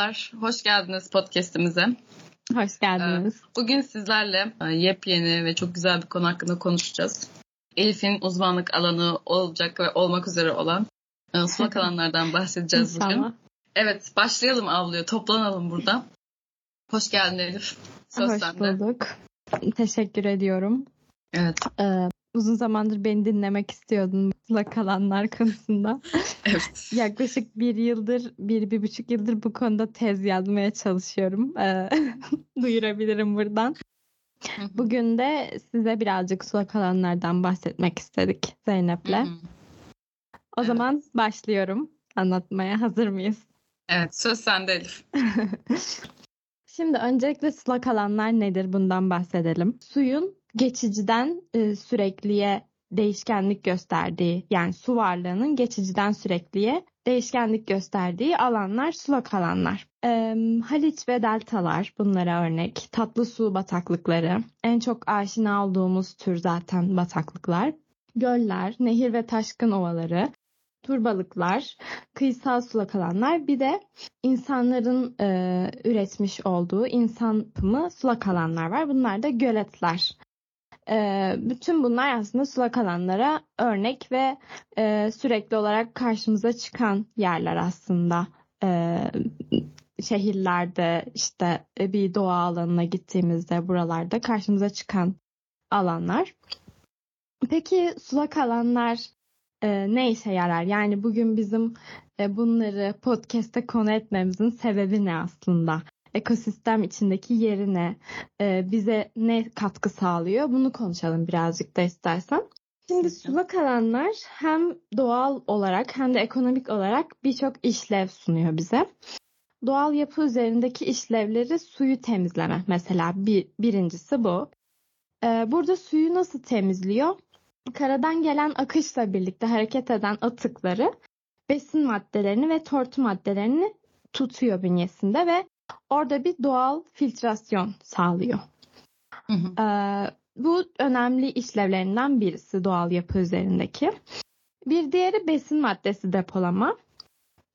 Merhabalar, hoş geldiniz podcast'imize. Hoş geldiniz. Ee, bugün sizlerle e, yepyeni ve çok güzel bir konu hakkında konuşacağız. Elif'in uzmanlık alanı olacak ve olmak üzere olan e, sulak alanlardan bahsedeceğiz bugün. Evet, başlayalım avluya, toplanalım burada. Hoş geldin Elif. Söz Hoş sende. bulduk. Teşekkür ediyorum. Evet. Ee, uzun zamandır beni dinlemek istiyordun sulak alanlar konusunda. Evet. Yaklaşık bir yıldır, bir, bir buçuk yıldır bu konuda tez yazmaya çalışıyorum. Ee, duyurabilirim buradan. Bugün de size birazcık sulak alanlardan bahsetmek istedik Zeynep'le. O evet. zaman başlıyorum anlatmaya. Hazır mıyız? Evet, söz sende Elif. Şimdi öncelikle sulak alanlar nedir bundan bahsedelim. Suyun geçiciden e, sürekliye değişkenlik gösterdiği yani su varlığının geçiciden sürekliye değişkenlik gösterdiği alanlar sulak alanlar. Ee, Haliç ve deltalar bunlara örnek. Tatlı su bataklıkları en çok aşina olduğumuz tür zaten bataklıklar. Göller, nehir ve taşkın ovaları, turbalıklar, kıyısal sulak alanlar bir de insanların e, üretmiş olduğu insan yapımı sulak alanlar var. Bunlar da göletler. E, bütün bunlar aslında sulak alanlara örnek ve e, sürekli olarak karşımıza çıkan yerler aslında. E, şehirlerde işte bir doğa alanına gittiğimizde buralarda karşımıza çıkan alanlar. Peki sulak alanlar e, ne işe yarar? Yani bugün bizim e, bunları podcast'te konu etmemizin sebebi ne aslında? Ekosistem içindeki yerine e, bize ne katkı sağlıyor bunu konuşalım birazcık da istersen. Şimdi sulak alanlar hem doğal olarak hem de ekonomik olarak birçok işlev sunuyor bize. Doğal yapı üzerindeki işlevleri suyu temizleme mesela bir, birincisi bu. Ee, burada suyu nasıl temizliyor? Karadan gelen akışla birlikte hareket eden atıkları besin maddelerini ve tortu maddelerini tutuyor bünyesinde ve orada bir doğal filtrasyon sağlıyor. Hı hı. Ee, bu önemli işlevlerinden birisi doğal yapı üzerindeki. Bir diğeri besin maddesi depolama.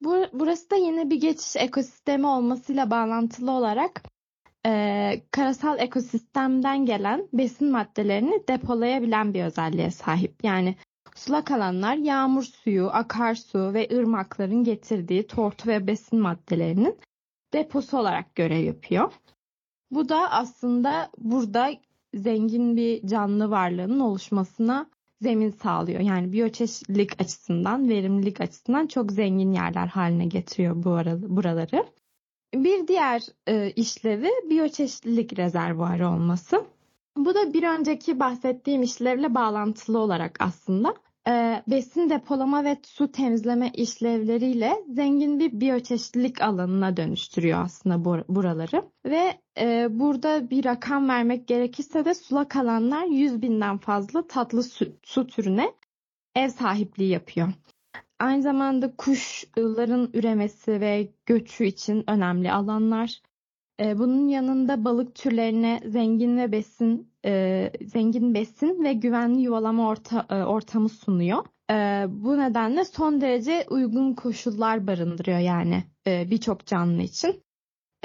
Bu, burası da yine bir geçiş ekosistemi olmasıyla bağlantılı olarak e, karasal ekosistemden gelen besin maddelerini depolayabilen bir özelliğe sahip. Yani sulak alanlar yağmur suyu, akarsu ve ırmakların getirdiği tortu ve besin maddelerinin deposu olarak görev yapıyor. Bu da aslında burada zengin bir canlı varlığının oluşmasına zemin sağlıyor. Yani biyoçeşitlilik açısından, verimlilik açısından çok zengin yerler haline getiriyor bu buraları. Bir diğer e, işlevi biyoçeşitlilik rezervuarı olması. Bu da bir önceki bahsettiğim işlevle bağlantılı olarak aslında e, besin depolama ve su temizleme işlevleriyle zengin bir biyoçeşitlilik alanına dönüştürüyor aslında buraları. Ve e, burada bir rakam vermek gerekirse de sulak alanlar 100 binden fazla tatlı su, su türüne ev sahipliği yapıyor. Aynı zamanda kuşların üremesi ve göçü için önemli alanlar. Bunun yanında balık türlerine zengin ve besin zengin besin ve güvenli yuvalama orta, ortamı sunuyor. Bu nedenle son derece uygun koşullar barındırıyor yani birçok canlı için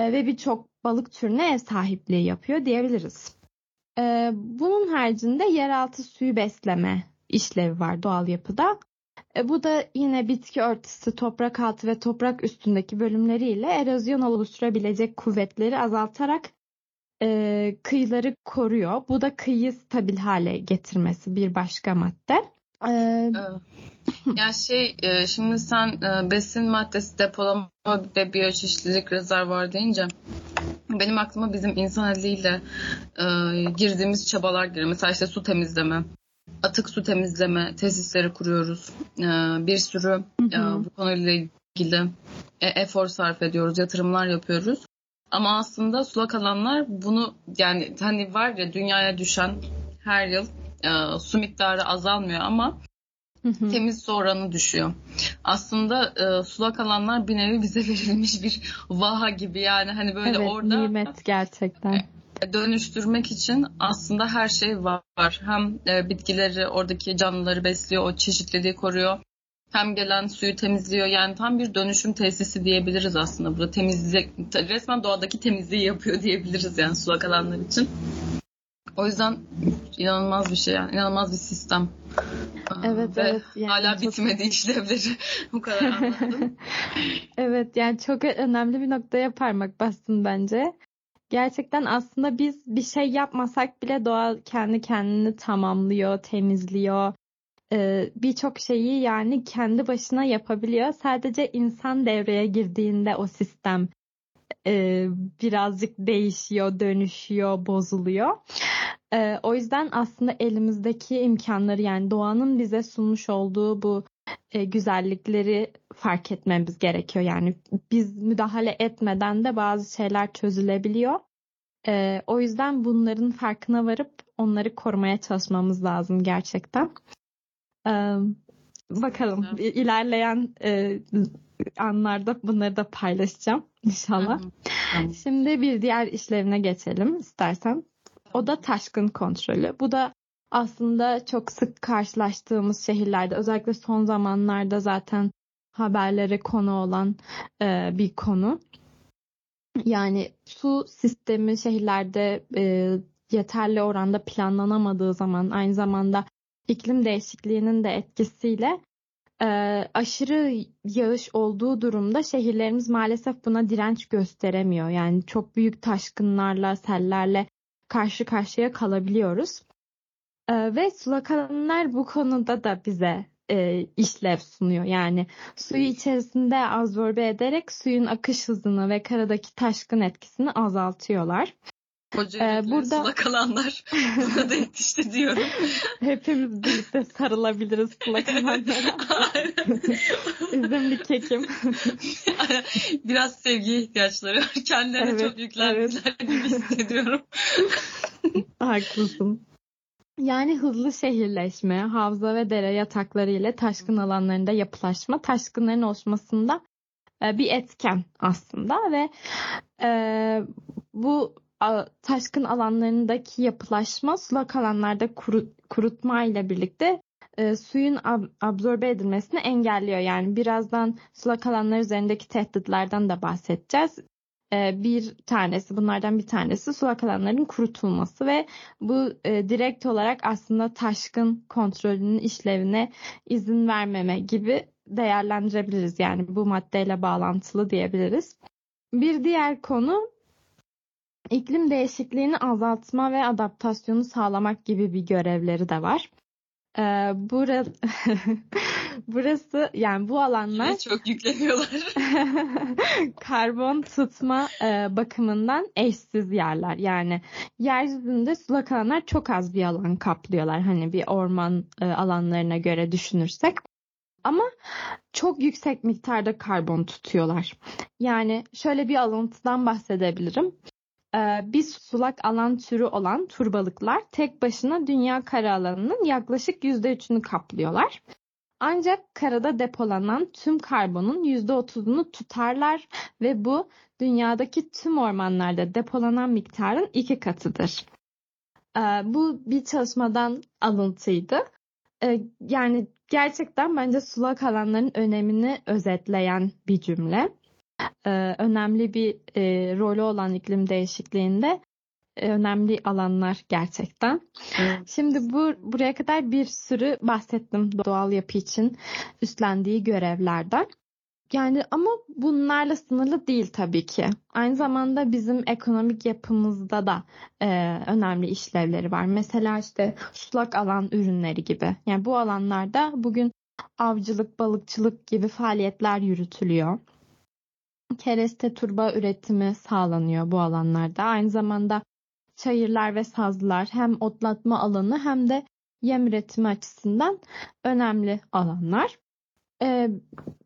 ve birçok balık türüne ev sahipliği yapıyor diyebiliriz. Bunun haricinde yeraltı suyu besleme işlevi var doğal yapıda. E, bu da yine bitki örtüsü, toprak altı ve toprak üstündeki bölümleriyle erozyon oluşturabilecek kuvvetleri azaltarak e, kıyıları koruyor. Bu da kıyıyı stabil hale getirmesi bir başka madde. Ee, ya şey e, şimdi sen e, besin maddesi depolama ve biyoçeşitlilik rezervuarı deyince benim aklıma bizim insan eliyle girdiğimiz çabalar geliyor. Mesela işte su temizleme, atık su temizleme tesisleri kuruyoruz. Bir sürü bu konuyla ilgili efor sarf ediyoruz, yatırımlar yapıyoruz. Ama aslında sulak alanlar bunu yani hani var ya dünyaya düşen her yıl e, su miktarı azalmıyor ama temiz su oranı düşüyor. Aslında e, sulak alanlar bir nevi bize verilmiş bir vaha gibi yani hani böyle evet, orada nimet gerçekten. Dönüştürmek için aslında her şey var. Hem e, bitkileri, oradaki canlıları besliyor, o çeşitliliği koruyor. hem gelen suyu temizliyor. Yani tam bir dönüşüm tesisi diyebiliriz aslında burada. Temizlik, resmen doğadaki temizliği yapıyor diyebiliriz yani sulak alanlar için. O yüzden inanılmaz bir şey yani. inanılmaz bir sistem. Evet Ve evet. Yani hala çok... bitmedi işlevleri. Bu kadar anladım. evet yani çok önemli bir noktaya parmak bastın bence. Gerçekten aslında biz bir şey yapmasak bile doğa kendi kendini tamamlıyor, temizliyor. Ee, Birçok şeyi yani kendi başına yapabiliyor. Sadece insan devreye girdiğinde o sistem e, birazcık değişiyor, dönüşüyor, bozuluyor. E, o yüzden aslında elimizdeki imkanları yani doğanın bize sunmuş olduğu bu e, güzellikleri fark etmemiz gerekiyor. Yani biz müdahale etmeden de bazı şeyler çözülebiliyor. E, o yüzden bunların farkına varıp onları korumaya çalışmamız lazım gerçekten. E, bakalım evet. ilerleyen e, anlarda bunları da paylaşacağım inşallah. Şimdi bir diğer işlevine geçelim istersen. O da taşkın kontrolü. Bu da aslında çok sık karşılaştığımız şehirlerde özellikle son zamanlarda zaten haberlere konu olan e, bir konu. Yani su sistemi şehirlerde e, yeterli oranda planlanamadığı zaman aynı zamanda iklim değişikliğinin de etkisiyle e, aşırı yağış olduğu durumda şehirlerimiz maalesef buna direnç gösteremiyor. Yani çok büyük taşkınlarla, sellerle karşı karşıya kalabiliyoruz. E, ve sulak alanlar bu konuda da bize e, işlev sunuyor. Yani suyu içerisinde absorbe ederek suyun akış hızını ve karadaki taşkın etkisini azaltıyorlar. Koca ee, burada sulak alanlar buna da yetişti diyorum. Hepimiz birlikte sarılabiliriz sulak alanlara. Üzümlü kekim. Biraz sevgiye ihtiyaçları var. Kendilerine evet, çok yüklendiler evet. gibi hissediyorum. Haklısın. Yani hızlı şehirleşme, havza ve dere yatakları ile taşkın alanlarında yapılaşma, taşkınların oluşmasında bir etken aslında ve e, bu taşkın alanlarındaki yapılaşma sulak alanlarda kuru, kurutma ile birlikte e, suyun ab, absorbe edilmesini engelliyor. Yani birazdan sulak alanlar üzerindeki tehditlerden de bahsedeceğiz. E, bir tanesi bunlardan bir tanesi sulak alanların kurutulması ve bu e, direkt olarak aslında taşkın kontrolünün işlevine izin vermeme gibi değerlendirebiliriz. Yani bu maddeyle bağlantılı diyebiliriz. Bir diğer konu iklim değişikliğini azaltma ve adaptasyonu sağlamak gibi bir görevleri de var. Ee, burası, burası yani bu alanlar Yine çok yükleniyorlar. karbon tutma e, bakımından eşsiz yerler. Yani yeryüzünde sulak alanlar çok az bir alan kaplıyorlar. Hani bir orman e, alanlarına göre düşünürsek. Ama çok yüksek miktarda karbon tutuyorlar. Yani şöyle bir alıntıdan bahsedebilirim. Ee, bir sulak alan türü olan turbalıklar tek başına dünya kara alanının yaklaşık %3'ünü kaplıyorlar. Ancak karada depolanan tüm karbonun %30'unu tutarlar ve bu dünyadaki tüm ormanlarda depolanan miktarın iki katıdır. Ee, bu bir çalışmadan alıntıydı. Ee, yani gerçekten bence sulak alanların önemini özetleyen bir cümle e, önemli bir e, rolü olan iklim değişikliğinde önemli alanlar gerçekten. Evet. Şimdi bu buraya kadar bir sürü bahsettim doğal yapı için üstlendiği görevlerden. Yani ama bunlarla sınırlı değil tabii ki. Aynı zamanda bizim ekonomik yapımızda da e, önemli işlevleri var. Mesela işte sulak alan ürünleri gibi. Yani bu alanlarda bugün avcılık, balıkçılık gibi faaliyetler yürütülüyor kereste turba üretimi sağlanıyor bu alanlarda. Aynı zamanda çayırlar ve sazlar hem otlatma alanı hem de yem üretimi açısından önemli alanlar. Ee,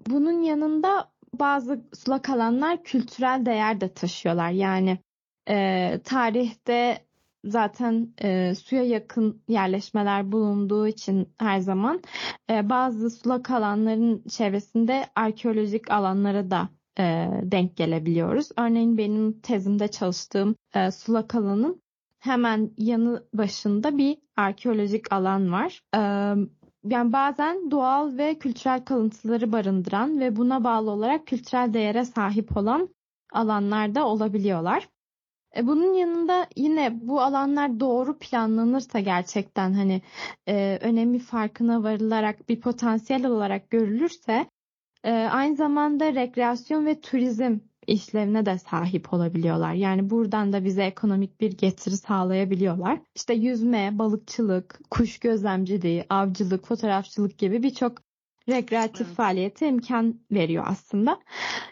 bunun yanında bazı sulak alanlar kültürel değer de taşıyorlar. Yani e, tarihte zaten e, suya yakın yerleşmeler bulunduğu için her zaman e, bazı sulak alanların çevresinde arkeolojik alanlara da e, denk gelebiliyoruz. Örneğin benim tezimde çalıştığım e, sulak alanın hemen yanı başında bir arkeolojik alan var. Yani bazen doğal ve kültürel kalıntıları barındıran ve buna bağlı olarak kültürel değere sahip olan alanlarda olabiliyorlar. E, bunun yanında yine bu alanlar doğru planlanırsa gerçekten hani e, önemi farkına varılarak bir potansiyel olarak görülürse e, aynı zamanda rekreasyon ve turizm işlevine de sahip olabiliyorlar. Yani buradan da bize ekonomik bir getiri sağlayabiliyorlar. İşte yüzme, balıkçılık, kuş gözlemciliği, avcılık, fotoğrafçılık gibi birçok rekreatif evet. faaliyete imkan veriyor aslında.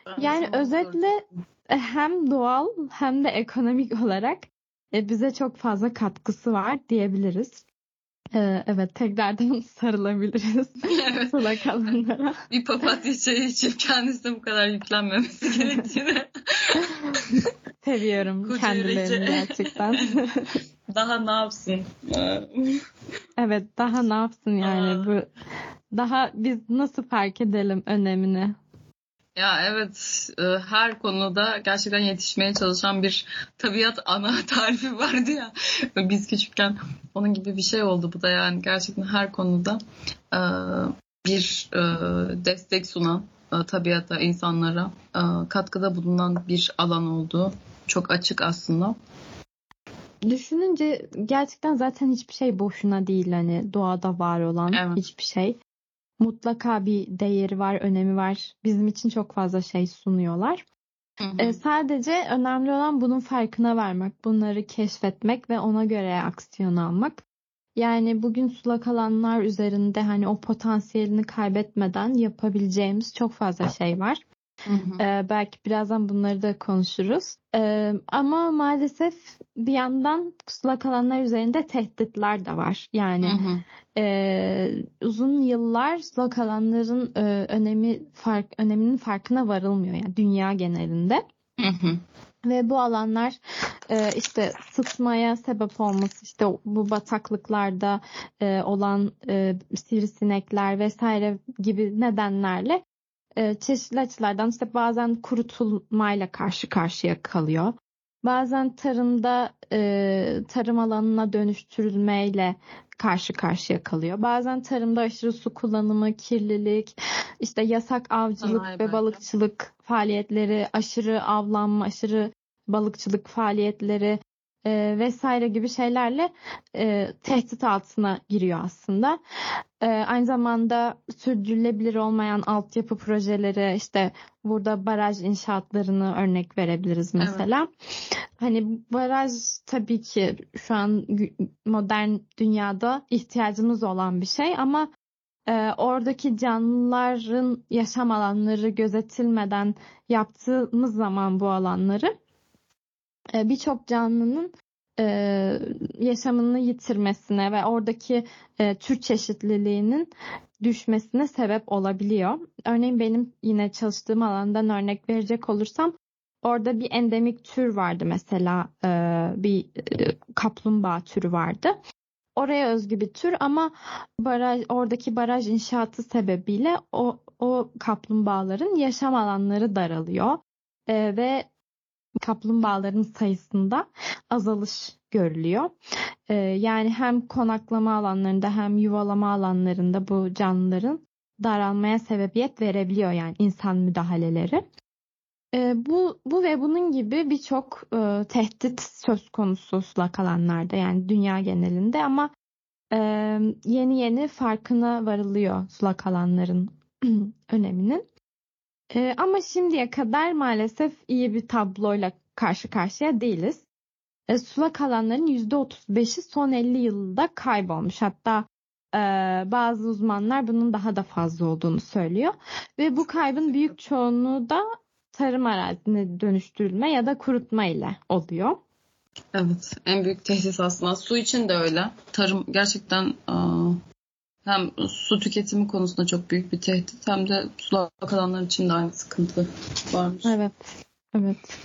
Ben yani özetle hem doğal hem de ekonomik olarak e, bize çok fazla katkısı var diyebiliriz. Ee, evet tekrardan sarılabiliriz evet. sulak alanlara. Bir papatya çayı içip kendisine bu kadar yüklenmemesi gerektiğini. Seviyorum kendilerini gerçekten. daha ne yapsın? evet daha ne yapsın yani Aa. bu daha biz nasıl fark edelim önemini? Ya evet e, her konuda gerçekten yetişmeye çalışan bir tabiat ana tarifi vardı ya. Biz küçükken onun gibi bir şey oldu bu da yani gerçekten her konuda e, bir e, destek sunan tabiata, insanlara katkıda bulunan bir alan oldu. Çok açık aslında. Düşününce gerçekten zaten hiçbir şey boşuna değil hani doğada var olan evet. hiçbir şey mutlaka bir değeri var, önemi var. Bizim için çok fazla şey sunuyorlar. Hı hı. E, sadece önemli olan bunun farkına varmak, bunları keşfetmek ve ona göre aksiyon almak. Yani bugün sulak alanlar üzerinde hani o potansiyelini kaybetmeden yapabileceğimiz çok fazla şey var. Hı hı. Ee, belki birazdan bunları da konuşuruz. Ee, ama maalesef bir yandan sulak alanlar üzerinde tehditler de var. Yani hı hı. E, uzun yıllar sulak alanların e, önemi fark öneminin farkına varılmıyor yani dünya genelinde. Hı hı. Ve bu alanlar e, işte sıtmaya sebep olması işte bu bataklıklarda e, olan e, sivrisinekler vesaire gibi nedenlerle e, çeşitli açılardan işte bazen kurutulmayla karşı karşıya kalıyor. Bazen tarımda e, tarım alanına dönüştürülmeyle karşı karşıya kalıyor. Bazen tarımda aşırı su kullanımı, kirlilik, işte yasak avcılık Ay, ve balıkçılık faaliyetleri, aşırı avlanma, aşırı balıkçılık faaliyetleri e, vesaire gibi şeylerle e, tehdit altına giriyor aslında. E, aynı zamanda sürdürülebilir olmayan altyapı projeleri işte burada baraj inşaatlarını örnek verebiliriz mesela. Evet. Hani baraj tabii ki şu an modern dünyada ihtiyacımız olan bir şey ama e, oradaki canlıların yaşam alanları gözetilmeden yaptığımız zaman bu alanları birçok canlının e, yaşamını yitirmesine ve oradaki e, tür çeşitliliğinin düşmesine sebep olabiliyor. Örneğin benim yine çalıştığım alandan örnek verecek olursam orada bir endemik tür vardı mesela bir kaplumbağa türü vardı. Oraya özgü bir tür ama baraj, oradaki baraj inşaatı sebebiyle o, o kaplumbağaların yaşam alanları daralıyor. E, ve kaplumbağaların sayısında azalış görülüyor. Ee, yani hem konaklama alanlarında hem yuvalama alanlarında bu canlıların daralmaya sebebiyet verebiliyor yani insan müdahaleleri. Ee, bu, bu ve bunun gibi birçok e, tehdit söz konusu sulak alanlarda yani dünya genelinde ama e, yeni yeni farkına varılıyor sulak alanların öneminin. E, ama şimdiye kadar maalesef iyi bir tabloyla karşı karşıya değiliz. E, sulak alanların %35'i son 50 yılda kaybolmuş. Hatta e, bazı uzmanlar bunun daha da fazla olduğunu söylüyor. Ve bu kaybın büyük çoğunluğu da tarım arazine dönüştürülme ya da kurutma ile oluyor. Evet, en büyük tehdit aslında. Su için de öyle. Tarım gerçekten hem su tüketimi konusunda çok büyük bir tehdit hem de sulak alanlar için de aynı sıkıntı varmış. Evet. Evet.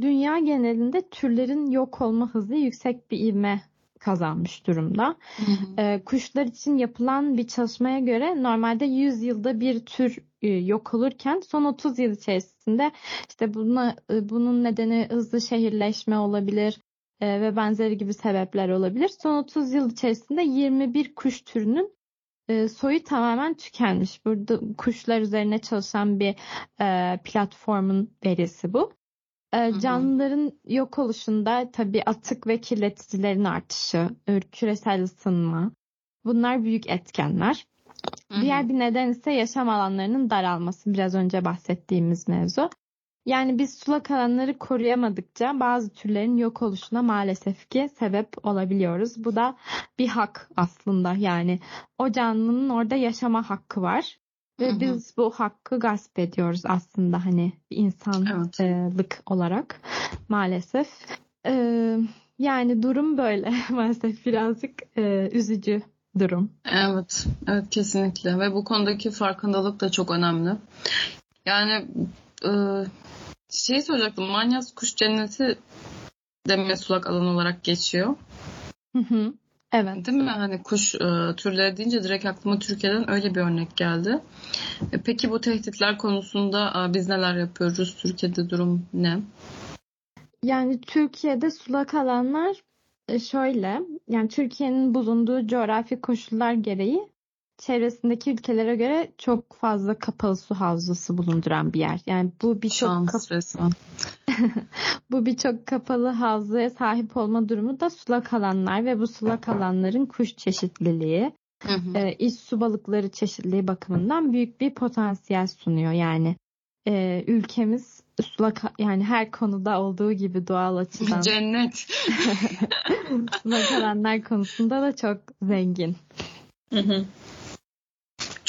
Dünya genelinde türlerin yok olma hızı yüksek bir ivme kazanmış durumda. Hı hı. Ee, kuşlar için yapılan bir çalışmaya göre normalde 100 yılda bir tür e, yok olurken son 30 yıl içerisinde işte buna, e, bunun nedeni hızlı şehirleşme olabilir e, ve benzeri gibi sebepler olabilir. Son 30 yıl içerisinde 21 kuş türünün e, soyu tamamen tükenmiş. Burada kuşlar üzerine çalışan bir e, platformun verisi bu. E, canlıların yok oluşunda tabii atık ve kirleticilerin artışı, küresel ısınma bunlar büyük etkenler. Diğer bir neden ise yaşam alanlarının daralması. Biraz önce bahsettiğimiz mevzu. Yani biz sulak alanları koruyamadıkça bazı türlerin yok oluşuna maalesef ki sebep olabiliyoruz. Bu da bir hak aslında yani o canlının orada yaşama hakkı var. Ve hı hı. biz bu hakkı gasp ediyoruz aslında hani insanlık evet. olarak maalesef. Ee, yani durum böyle maalesef birazcık e, üzücü durum. Evet, evet kesinlikle ve bu konudaki farkındalık da çok önemli. Yani e, şey soracaktım. Manyas Kuş Cenneti de sulak alan olarak geçiyor. Hı hı. Evet. Değil mi? Hani kuş e, türleri deyince direkt aklıma Türkiye'den öyle bir örnek geldi. E, peki bu tehditler konusunda e, biz neler yapıyoruz? Türkiye'de durum ne? Yani Türkiye'de sulak alanlar e, şöyle. Yani Türkiye'nin bulunduğu coğrafi koşullar gereği çevresindeki ülkelere göre çok fazla kapalı su havzası bulunduran bir yer. Yani bu birçok bu birçok kapalı havzaya sahip olma durumu da sulak alanlar ve bu sulak alanların kuş çeşitliliği, E, iç su balıkları çeşitliliği bakımından büyük bir potansiyel sunuyor. Yani e, ülkemiz sulak yani her konuda olduğu gibi doğal açıdan cennet sulak alanlar konusunda da çok zengin. Hı hı.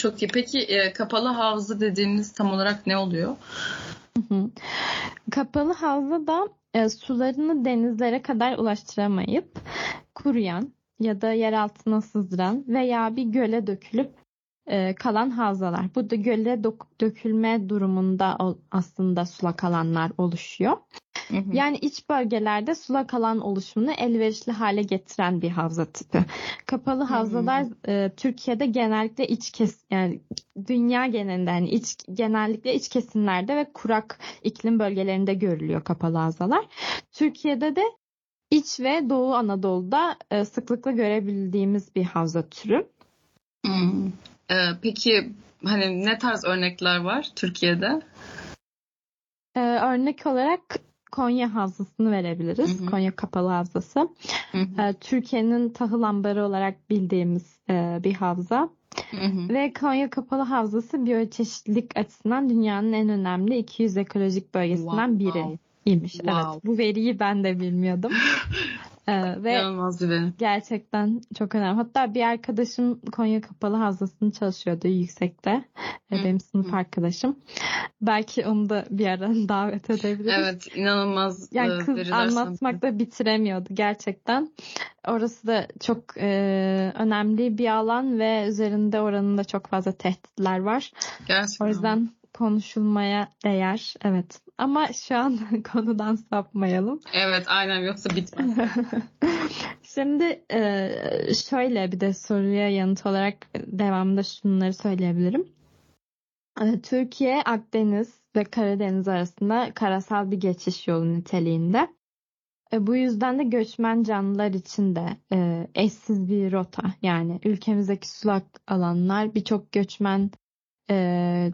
Çok iyi. Peki e, kapalı havza dediğiniz tam olarak ne oluyor? Kapalı havza da e, sularını denizlere kadar ulaştıramayıp kuruyan ya da yer altına sızdıran veya bir göle dökülüp e, kalan havzalar. Bu da göle dökülme durumunda aslında sulak alanlar oluşuyor. Hı hı. Yani iç bölgelerde sulak alan oluşumunu elverişli hale getiren bir havza tipi. Kapalı havzalar e, Türkiye'de genellikle iç kes yani dünya genelinde yani iç genellikle iç kesimlerde ve kurak iklim bölgelerinde görülüyor kapalı havzalar. Türkiye'de de iç ve Doğu Anadolu'da e, sıklıkla görebildiğimiz bir havza türü. Hmm. Ee, peki hani ne tarz örnekler var Türkiye'de? Ee, örnek olarak Konya Havzası'nı verebiliriz. Hı hı. Konya Kapalı Havzası. Hı hı. Ee, Türkiye'nin tahıl ambarı olarak bildiğimiz e, bir havza. Hı hı. Ve Konya Kapalı Havzası biyoçeşitlilik açısından dünyanın en önemli 200 ekolojik bölgesinden wow. biri. Wow. Evet, bu veriyi ben de bilmiyordum. Ee, ve İnanılmaz bir. Gerçekten çok önemli. Hatta bir arkadaşım Konya Kapalı Havzası'nı çalışıyordu yüksekte. Hı. Benim sınıf Hı. arkadaşım. Belki onu da bir ara davet edebiliriz. Evet inanılmaz Yani e, kız anlatmakta bitiremiyordu gerçekten. Orası da çok e, önemli bir alan ve üzerinde oranın da çok fazla tehditler var. Gerçekten. O yüzden konuşulmaya değer. Evet. Ama şu an konudan sapmayalım. Evet aynen yoksa bitmez. Şimdi e, şöyle bir de soruya yanıt olarak devamında şunları söyleyebilirim. E, Türkiye Akdeniz ve Karadeniz arasında karasal bir geçiş yolu niteliğinde. E, bu yüzden de göçmen canlılar için de eşsiz bir rota. Yani ülkemizdeki sulak alanlar birçok göçmen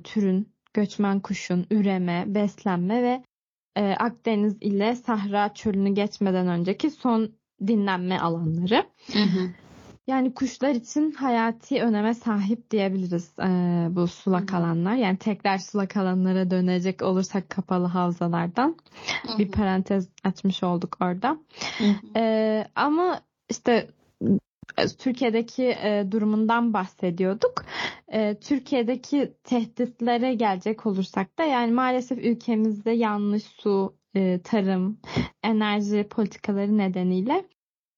türün göçmen kuşun üreme, beslenme ve e, Akdeniz ile Sahra çölünü geçmeden önceki son dinlenme alanları. Hı hı. Yani kuşlar için hayati öneme sahip diyebiliriz e, bu sulak alanlar. Yani tekrar sulak alanlara dönecek olursak kapalı havzalardan hı hı. bir parantez açmış olduk orada. Hı hı. E, ama işte Türkiye'deki e, durumundan bahsediyorduk. E, Türkiye'deki tehditlere gelecek olursak da yani maalesef ülkemizde yanlış su, e, tarım, enerji politikaları nedeniyle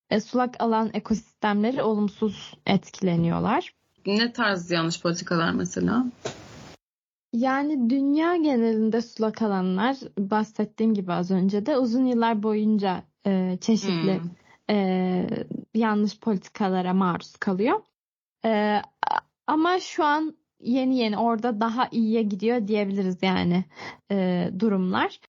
e, sulak alan ekosistemleri olumsuz etkileniyorlar. Ne tarz yanlış politikalar mesela? Yani dünya genelinde sulak alanlar bahsettiğim gibi az önce de uzun yıllar boyunca e, çeşitli hmm e, yanlış politikalara maruz kalıyor. E, ama şu an yeni yeni orada daha iyiye gidiyor diyebiliriz yani e, durumlar.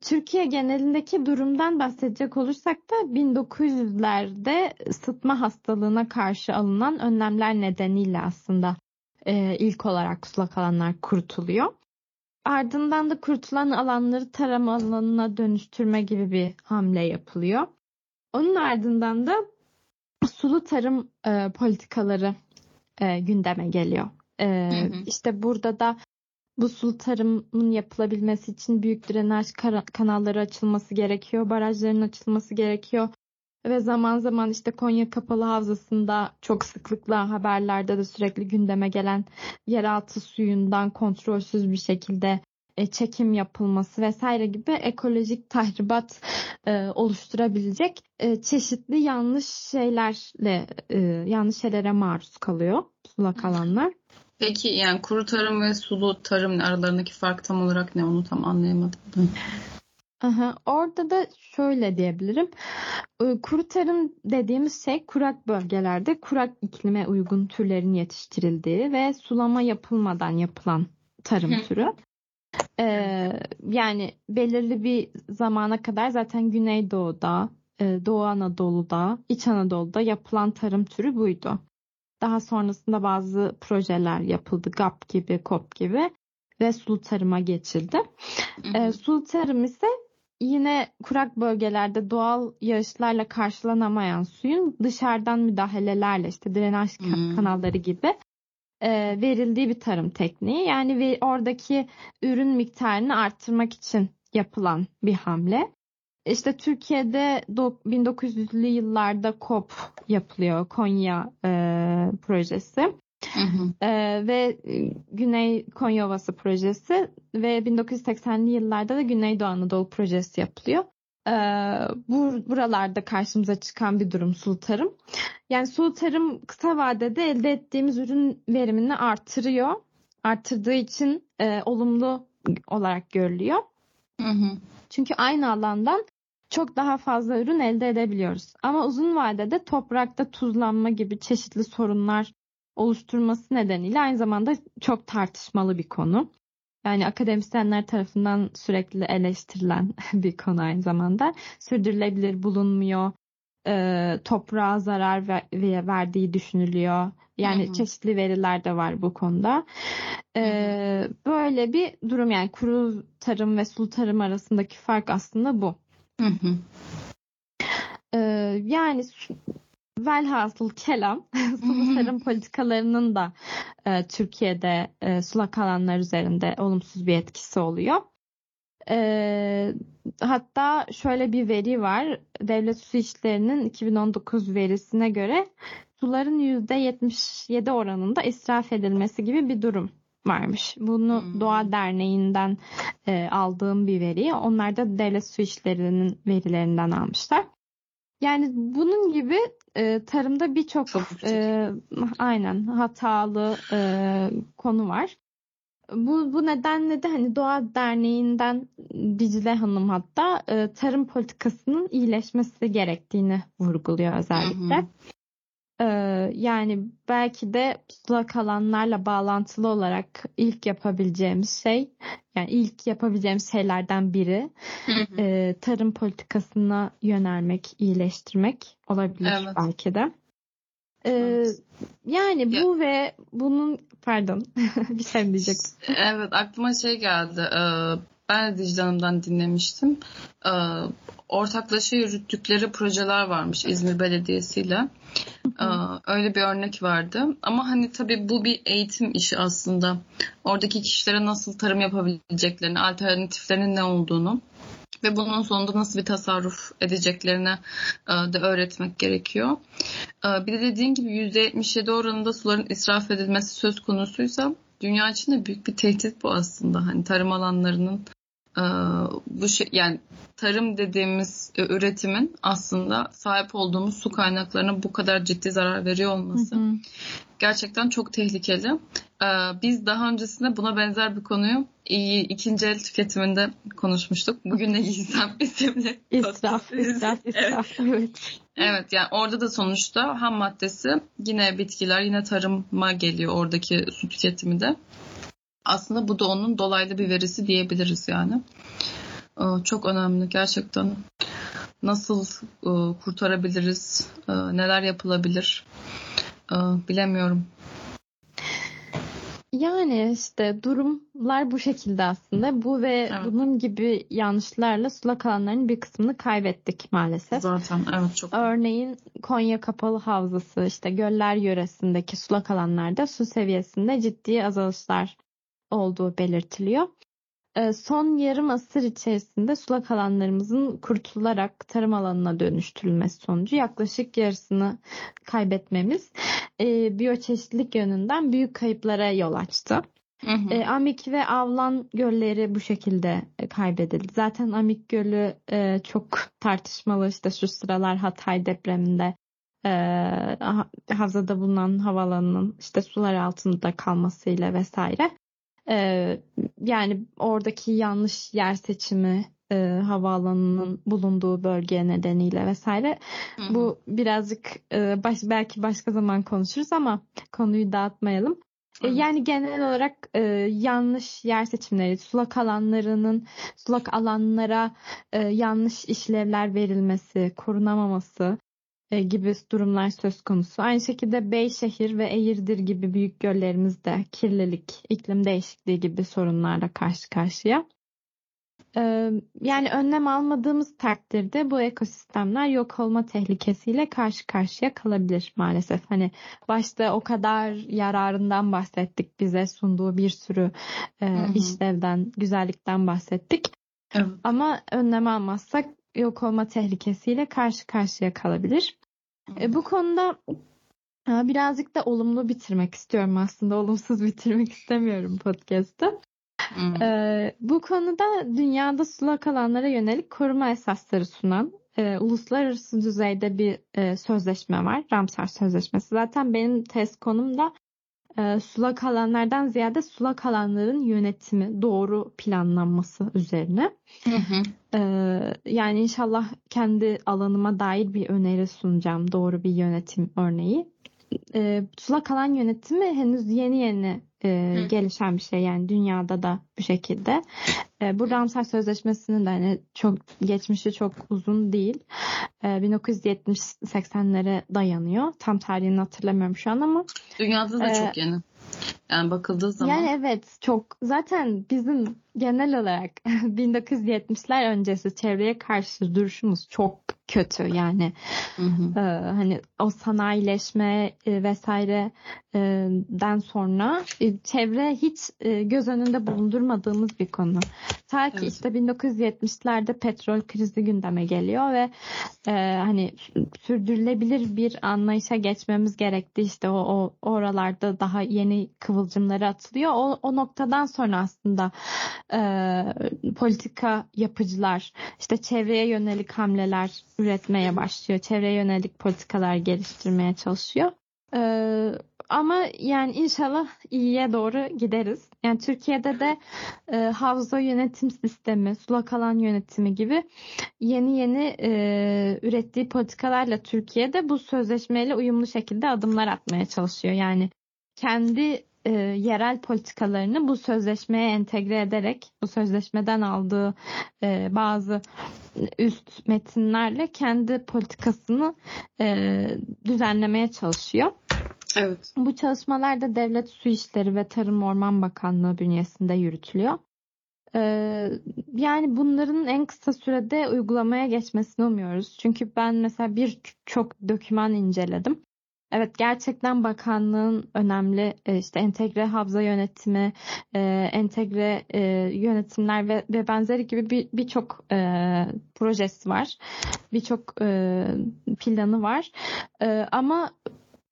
Türkiye genelindeki durumdan bahsedecek olursak da 1900'lerde sıtma hastalığına karşı alınan önlemler nedeniyle aslında e, ilk olarak sulak alanlar kurutuluyor. Ardından da kurutulan alanları tarım alanına dönüştürme gibi bir hamle yapılıyor. Onun ardından da sulu tarım e, politikaları e, gündeme geliyor. E, hı hı. İşte burada da bu sulu tarımın yapılabilmesi için büyük drenaj kanalları açılması gerekiyor, barajların açılması gerekiyor. Ve zaman zaman işte Konya Kapalı Havzası'nda çok sıklıkla haberlerde de sürekli gündeme gelen yeraltı suyundan kontrolsüz bir şekilde çekim yapılması vesaire gibi ekolojik tahribat e, oluşturabilecek e, çeşitli yanlış şeylerle e, yanlış şeylere maruz kalıyor sulak alanlar. Peki yani kuru tarım ve sulu tarım aralarındaki fark tam olarak ne onu tam anlayamadım. Aha, orada da şöyle diyebilirim. Kuru tarım dediğimiz şey kurak bölgelerde kurak iklime uygun türlerin yetiştirildiği ve sulama yapılmadan yapılan tarım türü. Ee, yani belirli bir zamana kadar zaten Güneydoğu'da, Doğu Anadolu'da, İç Anadolu'da yapılan tarım türü buydu. Daha sonrasında bazı projeler yapıldı. GAP gibi, KOP gibi ve sulu tarıma geçildi. E, sulu tarım ise yine kurak bölgelerde doğal yağışlarla karşılanamayan suyun dışarıdan müdahalelerle işte drenaj hmm. kanalları gibi e, verildiği bir tarım tekniği. Yani ve oradaki ürün miktarını arttırmak için yapılan bir hamle. İşte Türkiye'de 1900'lü yıllarda KOP yapılıyor Konya e, projesi. Hı hı. E, ve Güney Konya Ovası projesi ve 1980'li yıllarda da Güneydoğu Anadolu projesi yapılıyor. E, bu buralarda karşımıza çıkan bir durum sulu tarım. Yani sulu tarım kısa vadede elde ettiğimiz ürün verimini artırıyor. Arttırdığı için e, olumlu olarak görülüyor. Hı hı. Çünkü aynı alandan çok daha fazla ürün elde edebiliyoruz. Ama uzun vadede toprakta tuzlanma gibi çeşitli sorunlar oluşturması nedeniyle aynı zamanda çok tartışmalı bir konu. Yani akademisyenler tarafından sürekli eleştirilen bir konu aynı zamanda. Sürdürülebilir bulunmuyor, e, toprağa zarar ver, verdiği düşünülüyor. Yani hı hı. çeşitli veriler de var bu konuda. E, böyle bir durum yani kuru tarım ve sulu tarım arasındaki fark aslında bu. Hı hı. Ee, yani velhasıl kelam sulu tarım politikalarının da e, Türkiye'de e, sulak alanlar üzerinde olumsuz bir etkisi oluyor. E, hatta şöyle bir veri var. Devlet Su İşleri'nin 2019 verisine göre suların %77 oranında israf edilmesi gibi bir durum varmış. Bunu hmm. Doğa Derneği'nden e, aldığım bir veri. Onlar da devlet su işlerinin verilerinden almışlar. Yani bunun gibi e, tarımda birçok e, aynen hatalı e, konu var. Bu, bu nedenle de hani Doğa Derneği'nden Dicle Hanım hatta e, tarım politikasının iyileşmesi gerektiğini vurguluyor özellikle. Hı hı. Ee, yani belki de sulak alanlarla bağlantılı olarak ilk yapabileceğimiz şey yani ilk yapabileceğimiz şeylerden biri e, tarım politikasına yönelmek, iyileştirmek olabilir evet. belki de. Ee, evet. Yani bu ya. ve bunun pardon bir şey diyecektim. Evet aklıma şey geldi. Ee, ben de Dicle Hanım'dan dinlemiştim. Ee, ortaklaşa yürüttükleri projeler varmış İzmir Belediyesi ile. Ee, öyle bir örnek vardı. Ama hani tabii bu bir eğitim işi aslında. Oradaki kişilere nasıl tarım yapabileceklerini, alternatiflerinin ne olduğunu ve bunun sonunda nasıl bir tasarruf edeceklerine e, de öğretmek gerekiyor. E, bir de dediğin gibi %77 oranında suların israf edilmesi söz konusuysa dünya için de büyük bir tehdit bu aslında. Hani tarım alanlarının ee, bu şey yani tarım dediğimiz e, üretimin aslında sahip olduğumuz su kaynaklarına bu kadar ciddi zarar veriyor olması hı hı. gerçekten çok tehlikeli. Ee, biz daha öncesinde buna benzer bir konuyu ikinci el tüketiminde konuşmuştuk. Bugün ne giysem isimli. İsraf, israf, israf. Evet. evet. yani orada da sonuçta ham maddesi yine bitkiler, yine tarıma geliyor oradaki su tüketimi de. Aslında bu da onun dolaylı bir verisi diyebiliriz yani. e, çok önemli gerçekten. Nasıl e, kurtarabiliriz? E, neler yapılabilir? Bilemiyorum. Yani işte durumlar bu şekilde aslında. Bu ve evet. bunun gibi yanlışlarla sulak alanların bir kısmını kaybettik maalesef. Zaten evet çok. Örneğin Konya Kapalı Havzası işte göller yöresindeki sulak alanlarda su seviyesinde ciddi azalışlar olduğu belirtiliyor. Ee, son yarım asır içerisinde sulak alanlarımızın kurtularak tarım alanına dönüştürülmesi sonucu yaklaşık yarısını kaybetmemiz e, biyoçeşitlilik yönünden büyük kayıplara yol açtı. Hı hı. E, Amik ve Avlan gölleri bu şekilde kaybedildi. Zaten Amik Gölü e, çok tartışmalı işte şu sıralar Hatay depreminde e, havzada bulunan havalanının işte sular altında kalmasıyla vesaire. Ee, yani oradaki yanlış yer seçimi e, havaalanının bulunduğu bölge nedeniyle vesaire. Hı-hı. Bu birazcık e, baş, belki başka zaman konuşuruz ama konuyu dağıtmayalım. E, yani genel olarak e, yanlış yer seçimleri, sulak alanlarının sulak alanlara e, yanlış işlevler verilmesi, korunamaması, gibi durumlar söz konusu. Aynı şekilde Beyşehir ve Eğirdir gibi büyük göllerimiz de kirlilik, iklim değişikliği gibi sorunlarla karşı karşıya. E, yani önlem almadığımız takdirde bu ekosistemler yok olma tehlikesiyle karşı karşıya kalabilir maalesef. Hani başta o kadar yararından bahsettik bize sunduğu bir sürü e, işlevden, güzellikten bahsettik. Evet. Ama önlem almazsak yok olma tehlikesiyle karşı karşıya kalabilir. E, bu konuda birazcık da olumlu bitirmek istiyorum aslında. Olumsuz bitirmek istemiyorum podcast'ı. Hmm. E, bu konuda dünyada sulak alanlara yönelik koruma esasları sunan e, uluslararası düzeyde bir e, sözleşme var. Ramsar Sözleşmesi. Zaten benim test konum da e, sulak alanlardan ziyade sulak alanların yönetimi, doğru planlanması üzerine. Hı hı. E, yani inşallah kendi alanıma dair bir öneri sunacağım. Doğru bir yönetim örneği. E, sulak alan yönetimi henüz yeni yeni e, gelişen bir şey yani dünyada da bu şekilde. E, bu Ramsar Sözleşmesi'nin de hani çok geçmişi çok uzun değil. E, 1970-80'lere dayanıyor. Tam tarihini hatırlamıyorum şu an ama. Dünyada da e, çok yeni. Yani bakıldığı zaman. Yani evet çok zaten bizim genel olarak 1970'ler öncesi çevreye karşı duruşumuz çok kötü yani hı hı. E, hani o sanayileşme e, vesaireden sonra e, çevre hiç e, göz önünde bulundurmadığımız bir konu. Ta ki evet. işte 1970'lerde petrol krizi gündeme geliyor ve e, hani sürdürülebilir bir anlayışa geçmemiz gerekti. İşte o, o oralarda daha yeni kıvılcımları atılıyor. O, o noktadan sonra aslında e, politika yapıcılar işte çevreye yönelik hamleler üretmeye başlıyor. Çevreye yönelik politikalar geliştirmeye çalışıyor. Ee, ama yani inşallah iyiye doğru gideriz. Yani Türkiye'de de e, havza yönetim sistemi, sulak alan yönetimi gibi yeni yeni e, ürettiği politikalarla Türkiye'de bu sözleşmeyle uyumlu şekilde adımlar atmaya çalışıyor. Yani kendi e, yerel politikalarını bu sözleşmeye entegre ederek bu sözleşmeden aldığı e, bazı üst metinlerle kendi politikasını e, düzenlemeye çalışıyor. Evet. Bu çalışmalar da Devlet Su İşleri ve Tarım Orman Bakanlığı bünyesinde yürütülüyor. Ee, yani bunların en kısa sürede uygulamaya geçmesini umuyoruz. Çünkü ben mesela bir çok döküman inceledim. Evet gerçekten bakanlığın önemli e, işte entegre havza yönetimi, e, entegre e, yönetimler ve, ve benzeri gibi birçok bir, projesi var. Birçok planı var. Ama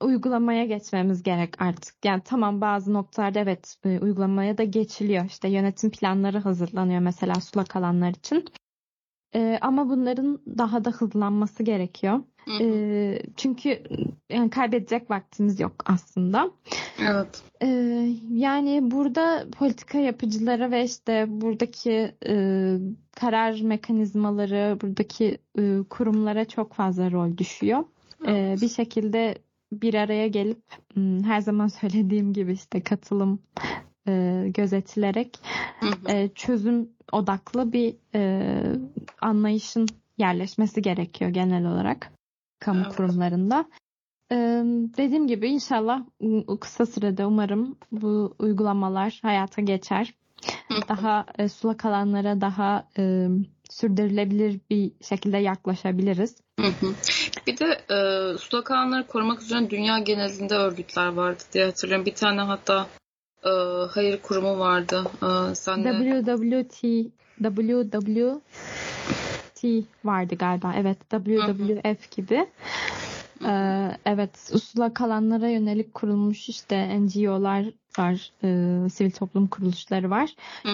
uygulamaya geçmemiz gerek artık. Yani tamam bazı noktalarda evet uygulamaya da geçiliyor. İşte yönetim planları hazırlanıyor mesela sulak alanlar için. E, ama bunların daha da hızlanması gerekiyor. E, çünkü yani kaybedecek vaktimiz yok aslında. Evet. E, yani burada politika yapıcılara ve işte buradaki e, karar mekanizmaları, buradaki e, kurumlara çok fazla rol düşüyor. Evet. E, bir şekilde bir araya gelip her zaman söylediğim gibi işte katılım e, gözetilerek e, çözüm odaklı bir e, anlayışın yerleşmesi gerekiyor genel olarak kamu evet. kurumlarında. Ee, dediğim gibi inşallah kısa sürede umarım bu uygulamalar hayata geçer. Daha e, sulak alanlara daha e, sürdürülebilir bir şekilde yaklaşabiliriz. Bir de e, sulak alanları korumak üzere dünya genelinde örgütler vardı diye hatırlıyorum. Bir tane hatta e, hayır kurumu vardı. E, sen WWT WWT vardı galiba. Evet WWF gibi. Ee, evet sulak alanlara yönelik kurulmuş işte NGO'lar var, e, sivil toplum kuruluşları var.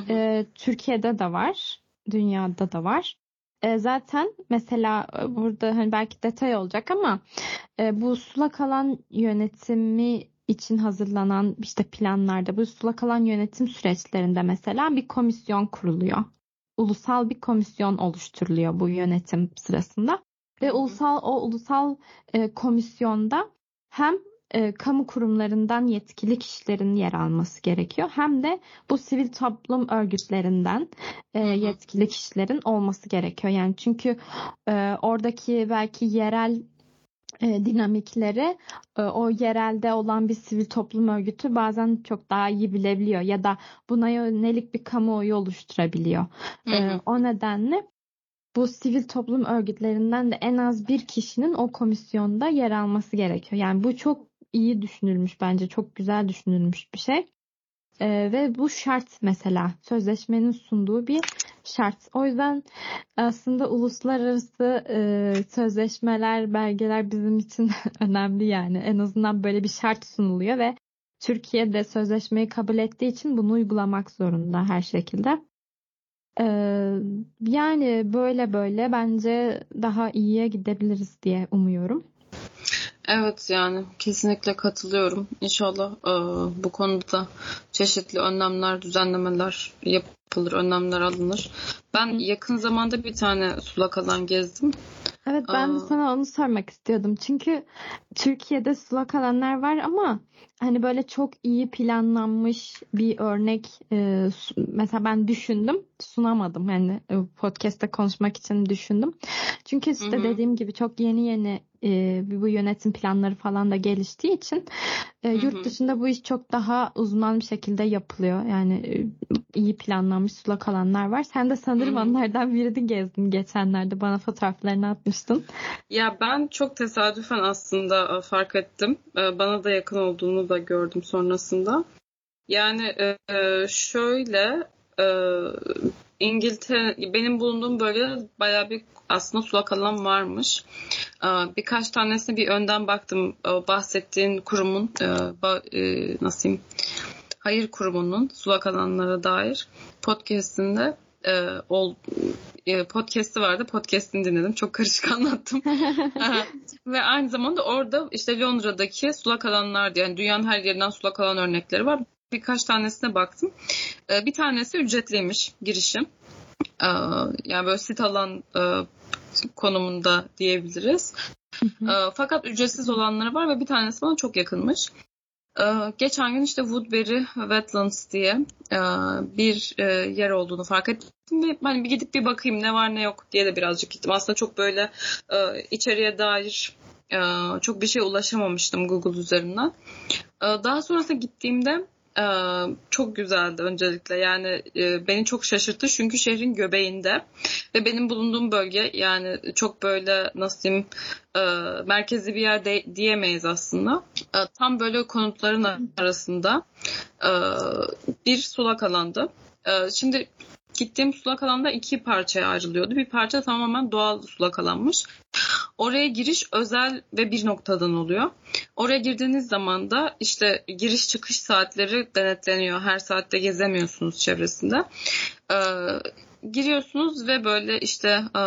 E, Türkiye'de de var, dünyada da var. E, zaten mesela burada hani belki detay olacak ama e, bu sulak alan yönetimi için hazırlanan işte planlarda bu sulak alan yönetim süreçlerinde mesela bir komisyon kuruluyor. Ulusal bir komisyon oluşturuluyor bu yönetim sırasında. Ve ulusal o ulusal e, komisyonda hem e, kamu kurumlarından yetkili kişilerin yer alması gerekiyor. Hem de bu sivil toplum örgütlerinden e, yetkili kişilerin olması gerekiyor. Yani çünkü e, oradaki belki yerel e, dinamikleri e, o yerelde olan bir sivil toplum örgütü bazen çok daha iyi bilebiliyor ya da buna yönelik bir kamuoyu oluşturabiliyor. Hı hı. E, o nedenle bu sivil toplum örgütlerinden de en az bir kişinin o komisyonda yer alması gerekiyor. Yani bu çok iyi düşünülmüş bence çok güzel düşünülmüş bir şey. Ee, ve bu şart mesela sözleşmenin sunduğu bir şart. O yüzden aslında uluslararası e, sözleşmeler, belgeler bizim için önemli yani. En azından böyle bir şart sunuluyor ve Türkiye de sözleşmeyi kabul ettiği için bunu uygulamak zorunda her şekilde. Ee, yani böyle böyle bence daha iyiye gidebiliriz diye umuyorum. Evet yani kesinlikle katılıyorum. İnşallah e, bu konuda çeşitli önlemler, düzenlemeler yapılır, önlemler alınır. Ben yakın zamanda bir tane sulak alan gezdim. Evet ben de sana onu sormak istiyordum. Çünkü Türkiye'de sulak alanlar var ama hani böyle çok iyi planlanmış bir örnek e, mesela ben düşündüm sunamadım yani e, podcast'te konuşmak için düşündüm. Çünkü işte Hı-hı. dediğim gibi çok yeni yeni e, bu yönetim planları falan da geliştiği için e, yurt dışında bu iş çok daha uzman bir şekilde yapılıyor. Yani e, iyi planlanmış sulak alanlar var. Sen de sanırım Hı-hı. onlardan birini gezdin geçenlerde bana fotoğraflarını atmıştın. Ya ben çok tesadüfen aslında fark ettim. Bana da yakın olduğunu da gördüm sonrasında. Yani şöyle İngiltere benim bulunduğum bölgede bayağı bir aslında sulak alan varmış. Birkaç tanesine bir önden baktım. Bahsettiğin kurumun nasıl diyeyim hayır kurumunun sulak alanlara dair podcastinde e, ol, e, podcast'i vardı. Podcast'ini dinledim. Çok karışık anlattım. Ve aynı zamanda orada işte Londra'daki sulak alanlar yani dünyanın her yerinden sulak alan örnekleri var. Birkaç tanesine baktım. E, bir tanesi ücretliymiş girişim. E, yani böyle sit alan e, konumunda diyebiliriz. e, fakat ücretsiz olanları var ve bir tanesi bana çok yakınmış. Ee, geçen gün işte Woodbury Wetlands diye e, bir e, yer olduğunu fark ettim ve hani bir gidip bir bakayım ne var ne yok diye de birazcık gittim. Aslında çok böyle e, içeriye dair çok bir şey ulaşamamıştım Google üzerinden. Daha sonrasında gittiğimde ee, çok güzeldi öncelikle yani e, beni çok şaşırttı çünkü şehrin göbeğinde ve benim bulunduğum bölge yani çok böyle nasıl diyeyim e, merkezi bir yer de, diyemeyiz aslında e, tam böyle konutların arasında bir sulak alandı. Şimdi gittiğim sulak alanda iki parçaya ayrılıyordu. Bir parça tamamen doğal sulak alanmış. Oraya giriş özel ve bir noktadan oluyor. Oraya girdiğiniz zaman da işte giriş çıkış saatleri denetleniyor. Her saatte gezemiyorsunuz çevresinde. Ee, giriyorsunuz ve böyle işte e,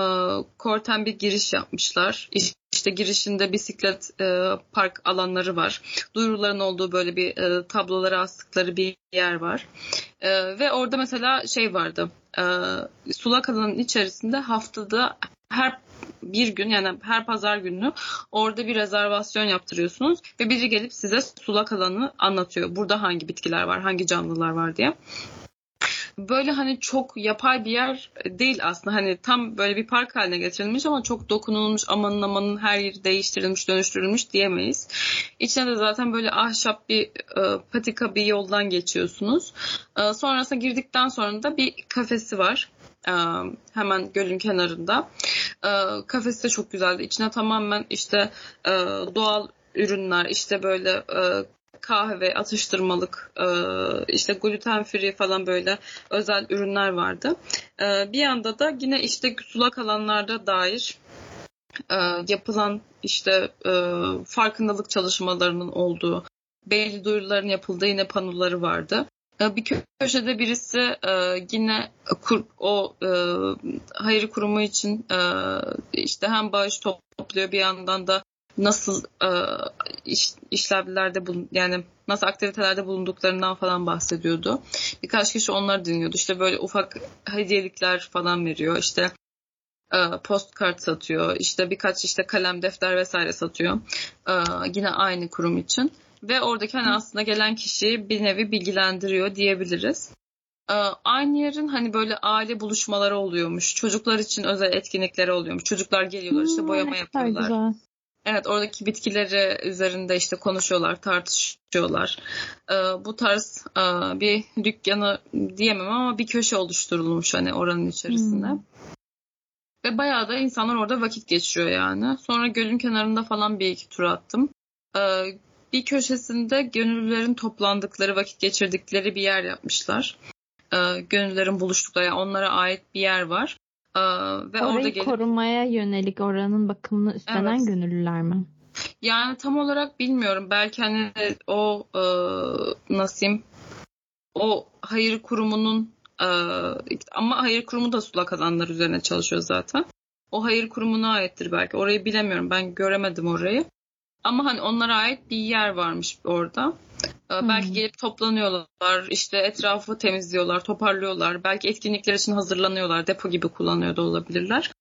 korten bir giriş yapmışlar. İşte girişinde bisiklet e, park alanları var. Duyuruların olduğu böyle bir e, tablolara astıkları bir yer var. E, ve orada mesela şey vardı. E, sulak alanın içerisinde haftada her bir gün yani her pazar günü orada bir rezervasyon yaptırıyorsunuz ve biri gelip size sulak alanı anlatıyor. Burada hangi bitkiler var, hangi canlılar var diye böyle hani çok yapay bir yer değil aslında. Hani tam böyle bir park haline getirilmiş ama çok dokunulmuş amanın amanın her yeri değiştirilmiş dönüştürülmüş diyemeyiz. İçine de zaten böyle ahşap bir e, patika bir yoldan geçiyorsunuz. E, sonrasında girdikten sonra da bir kafesi var. E, hemen gölün kenarında. E, kafesi de çok güzeldi. İçine tamamen işte e, doğal ürünler işte böyle e, kahve, atıştırmalık, e, işte gluten free falan böyle özel ürünler vardı. E, bir yanda da yine işte sulak alanlarda dair e, yapılan işte farkındalık çalışmalarının olduğu, belli duyuruların yapıldığı yine panoları vardı. Bir köşede birisi yine o hayır kurumu için işte hem bağış topluyor bir yandan da nasıl e, iş, işlevlerde bulun yani nasıl aktivitelerde bulunduklarından falan bahsediyordu. Birkaç kişi onları dinliyordu. İşte böyle ufak hediyelikler falan veriyor. İşte e, postkart satıyor. İşte birkaç işte kalem, defter vesaire satıyor. E, yine aynı kurum için. Ve oradaki hani aslında gelen kişiyi bir nevi bilgilendiriyor diyebiliriz. E, aynı yerin hani böyle aile buluşmaları oluyormuş. Çocuklar için özel etkinlikleri oluyormuş. Çocuklar geliyorlar işte boyama yapıyorlar. Evet oradaki bitkileri üzerinde işte konuşuyorlar, tartışıyorlar. Ee, bu tarz e, bir dükkanı diyemem ama bir köşe oluşturulmuş hani oranın içerisinde. Hmm. Ve bayağı da insanlar orada vakit geçiriyor yani. Sonra gölün kenarında falan bir iki tur attım. Ee, bir köşesinde gönüllülerin toplandıkları, vakit geçirdikleri bir yer yapmışlar. Ee, gönüllülerin buluştukları, yani onlara ait bir yer var. Ee, ve Orayı orada gelip... korumaya yönelik oranın bakımını üstlenen evet. gönüllüler mi? Yani tam olarak bilmiyorum. Belki hani o e, nasıl o hayır kurumunun e, ama hayır kurumu da sulak alanlar üzerine çalışıyor zaten. O hayır kurumuna aittir belki. Orayı bilemiyorum. Ben göremedim orayı. Ama hani onlara ait bir yer varmış orada. Hmm. Belki gelip toplanıyorlar, işte etrafı temizliyorlar, toparlıyorlar. Belki etkinlikler için hazırlanıyorlar, depo gibi kullanıyor da olabilirler.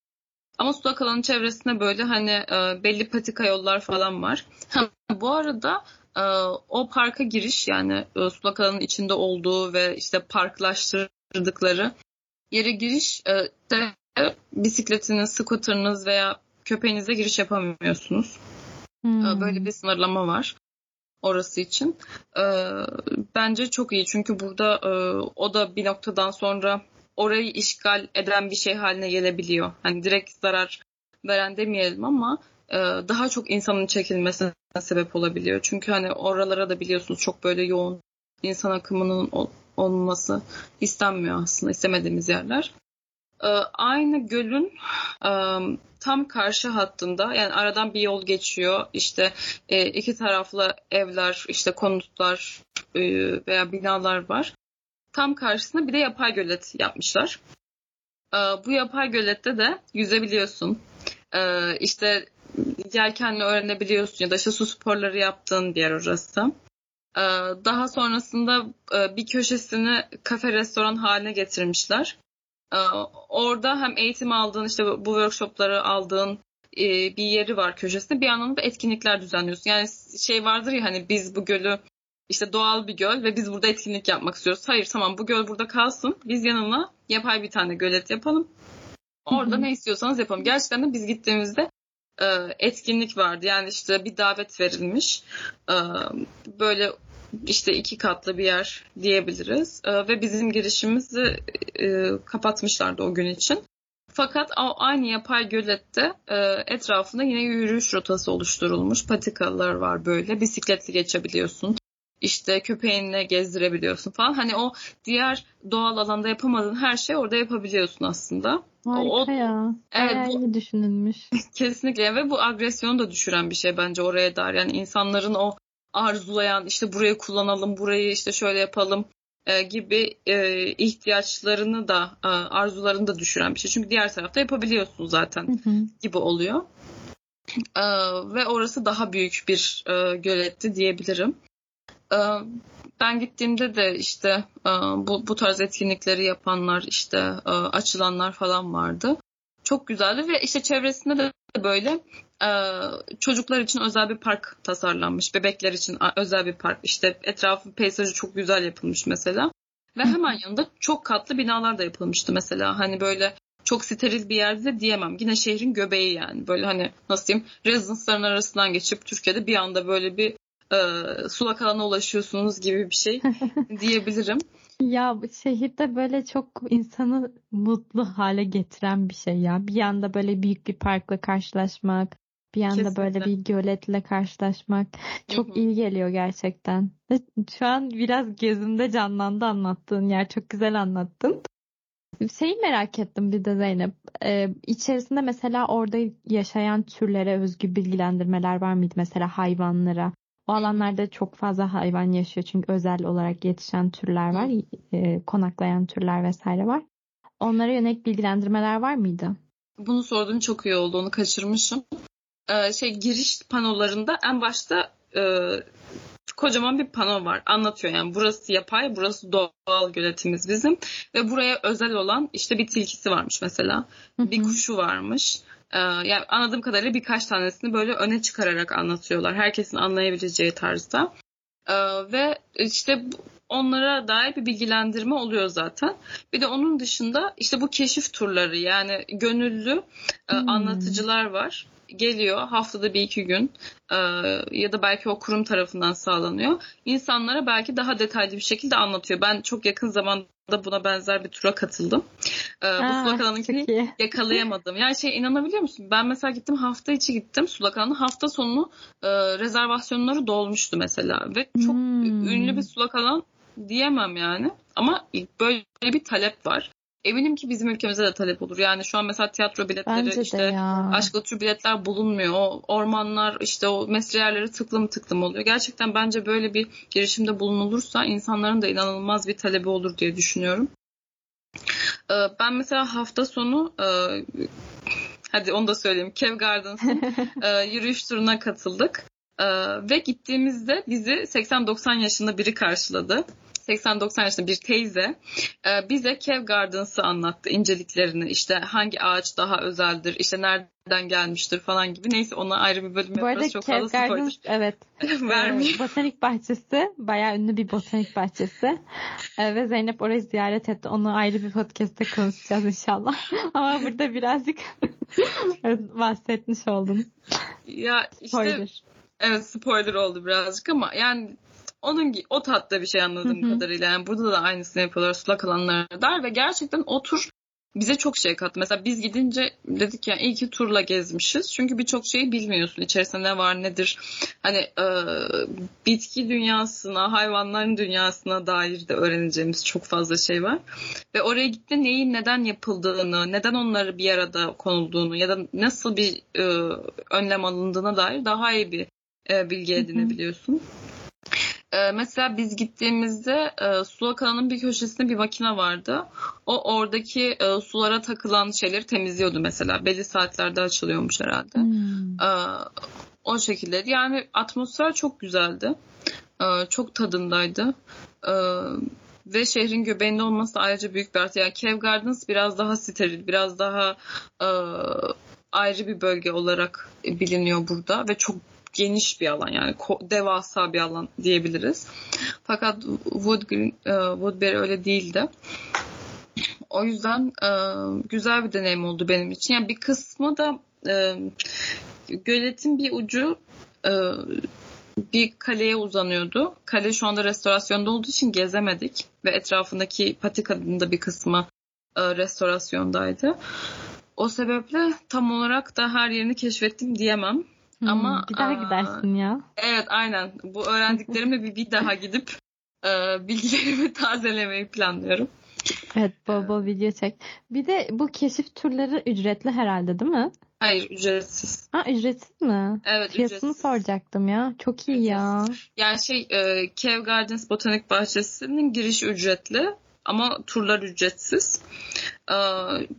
Ama sulak alanın çevresinde böyle hani e, belli patika yollar falan var. bu arada e, o parka giriş yani e, sulak alanın içinde olduğu ve işte parklaştırdıkları yere giriş de bisikletiniz, skuteriniz veya köpeğinize giriş yapamıyorsunuz. Hmm. Böyle bir sınırlama var orası için. Ee, bence çok iyi çünkü burada e, o da bir noktadan sonra orayı işgal eden bir şey haline gelebiliyor. Hani direkt zarar veren demeyelim ama e, daha çok insanın çekilmesine sebep olabiliyor. Çünkü hani oralara da biliyorsunuz çok böyle yoğun insan akımının olması istenmiyor aslında istemediğimiz yerler. Ee, aynı gölün e, tam karşı hattında yani aradan bir yol geçiyor. İşte e, iki taraflı evler, işte konutlar e, veya binalar var. Tam karşısında bir de yapay gölet yapmışlar. Bu yapay gölette de yüzebiliyorsun. İşte yelkenle öğrenebiliyorsun ya da işte su sporları yaptığın bir yer orası. Daha sonrasında bir köşesini kafe restoran haline getirmişler. Ee, orada hem eğitim aldığın işte bu workshopları aldığın e, bir yeri var köşesinde bir yandan da etkinlikler düzenliyorsun. Yani şey vardır ya hani biz bu gölü işte doğal bir göl ve biz burada etkinlik yapmak istiyoruz. Hayır tamam bu göl burada kalsın. Biz yanına yapay bir tane gölet yapalım. Orada ne istiyorsanız yapalım. Gerçekten de biz gittiğimizde e, etkinlik vardı. Yani işte bir davet verilmiş. E, böyle işte iki katlı bir yer diyebiliriz. E, ve bizim girişimizi e, kapatmışlardı o gün için. Fakat o aynı yapay gölette e, etrafında yine yürüyüş rotası oluşturulmuş. Patikalar var böyle. Bisikletli geçebiliyorsun. İşte köpeğinle gezdirebiliyorsun falan. Hani o diğer doğal alanda yapamadığın her şeyi orada yapabiliyorsun aslında. Harika o, ya. Evet, bu, düşünülmüş. kesinlikle ve bu agresyonu da düşüren bir şey bence oraya dair. Yani insanların o arzulayan işte burayı kullanalım, burayı işte şöyle yapalım e, gibi e, ihtiyaçlarını da e, arzularını da düşüren bir şey. Çünkü diğer tarafta yapabiliyorsun zaten hı hı. gibi oluyor. E, ve orası daha büyük bir e, göletti diyebilirim. E, ben gittiğimde de işte e, bu, bu tarz etkinlikleri yapanlar işte e, açılanlar falan vardı. Çok güzeldi ve işte çevresinde de böyle çocuklar için özel bir park tasarlanmış. Bebekler için özel bir park. İşte etrafı peyzajı çok güzel yapılmış mesela. Ve hemen yanında çok katlı binalar da yapılmıştı mesela. Hani böyle çok steril bir yerde de diyemem. Yine şehrin göbeği yani. Böyle hani nasıl diyeyim rezidansların arasından geçip Türkiye'de bir anda böyle bir e, sulak alana ulaşıyorsunuz gibi bir şey diyebilirim. Ya şehirde böyle çok insanı mutlu hale getiren bir şey ya. Bir yanda böyle büyük bir parkla karşılaşmak, bir yanda Kesinlikle. böyle bir göletle karşılaşmak çok Hı-hı. iyi geliyor gerçekten. Şu an biraz gözümde canlandı anlattığın yer. Çok güzel anlattın. Şeyi merak ettim bir de Zeynep. Ee, içerisinde mesela orada yaşayan türlere özgü bilgilendirmeler var mıydı? Mesela hayvanlara. O alanlarda çok fazla hayvan yaşıyor çünkü özel olarak yetişen türler var, e, konaklayan türler vesaire var. Onlara yönelik bilgilendirmeler var mıydı? Bunu sorduğun çok iyi oldu, onu kaçırmışım. Ee, şey giriş panolarında en başta e, kocaman bir pano var. Anlatıyor yani burası yapay, burası doğal göletimiz bizim ve buraya özel olan işte bir tilkisi varmış mesela. Bir kuşu varmış. Ee, yani anladığım kadarıyla birkaç tanesini böyle öne çıkararak anlatıyorlar. Herkesin anlayabileceği tarzda. Ee, ve işte onlara dair bir bilgilendirme oluyor zaten. Bir de onun dışında işte bu keşif turları yani gönüllü e, hmm. anlatıcılar var geliyor haftada bir iki gün e, ya da belki o kurum tarafından sağlanıyor. İnsanlara belki daha detaylı bir şekilde anlatıyor. Ben çok yakın zamanda buna benzer bir tura katıldım. E, bu sulak alanınkini yakalayamadım. Yani şey inanabiliyor musun? Ben mesela gittim hafta içi gittim sulak alanı. Hafta sonu e, rezervasyonları dolmuştu mesela. Ve çok hmm. ünlü bir sulak alan diyemem yani. Ama böyle bir talep var. Eminim ki bizim ülkemizde de talep olur. Yani şu an mesela tiyatro biletleri Bence işte ya. aşkla tür biletler bulunmuyor. O ormanlar işte o mesle yerleri tıklım tıklım oluyor. Gerçekten bence böyle bir girişimde bulunulursa insanların da inanılmaz bir talebi olur diye düşünüyorum. Ee, ben mesela hafta sonu e, hadi onu da söyleyeyim. Kev Gardens'ın e, yürüyüş turuna katıldık. Ee, ve gittiğimizde bizi 80-90 yaşında biri karşıladı. 80-90 yaşında bir teyze e, bize Kev Gardens'ı anlattı inceliklerini. İşte hangi ağaç daha özeldir, işte nereden gelmiştir falan gibi. Neyse ona ayrı bir bölüm yaparız. Bu arada Çok Kev Gardens evet. Vermeyeyim. botanik bahçesi. Bayağı ünlü bir botanik bahçesi. E, ve Zeynep orayı ziyaret etti. Onu ayrı bir podcast'te konuşacağız inşallah. Ama burada birazcık bahsetmiş oldum. Ya işte Spoiler. Evet spoiler oldu birazcık ama yani onun o tatta bir şey anladığım hı hı. kadarıyla. Yani burada da aynısını yapıyorlar sulak alanlarda der ve gerçekten o tur bize çok şey kattı. Mesela biz gidince dedik ya iyi ki turla gezmişiz. Çünkü birçok şeyi bilmiyorsun. İçerisinde ne var nedir. Hani e, bitki dünyasına, hayvanların dünyasına dair de öğreneceğimiz çok fazla şey var. Ve oraya gitti neyin neden yapıldığını, neden onları bir arada konulduğunu ya da nasıl bir e, önlem alındığına dair daha iyi bir e, bilgi edinebiliyorsun. Hı hı. Ee, mesela biz gittiğimizde e, sulak alanın bir köşesinde bir makine vardı. O oradaki e, sulara takılan şeyleri temizliyordu mesela. Belli saatlerde açılıyormuş herhalde. Hmm. E, o şekilde. Yani atmosfer çok güzeldi. E, çok tadındaydı. E, ve şehrin göbeğinde olması da ayrıca büyük bir artı. Yani Kev Gardens biraz daha steril, biraz daha e, ayrı bir bölge olarak biliniyor burada ve çok geniş bir alan yani devasa bir alan diyebiliriz. Fakat Wood Green, e, Woodbury öyle değildi. O yüzden e, güzel bir deneyim oldu benim için. Yani bir kısmı da e, göletin bir ucu bir kaleye uzanıyordu. Kale şu anda restorasyonda olduğu için gezemedik ve etrafındaki patikanın da bir kısmı restorasyondaydı. O sebeple tam olarak da her yerini keşfettim diyemem. Hmm, Ama gider aa, gidersin ya. Evet aynen. Bu öğrendiklerimle bir, bir daha gidip e, bilgilerimi tazelemeyi planlıyorum. Evet bol bol video çek. Bir de bu keşif turları ücretli herhalde değil mi? Hayır ücretsiz. Ha ücretsiz mi? Evet Fiyatını ücretsiz. soracaktım ya. Çok iyi ya. Yani şey e, Kev Gardens Botanik Bahçesi'nin girişi ücretli ama turlar ücretsiz. Ee,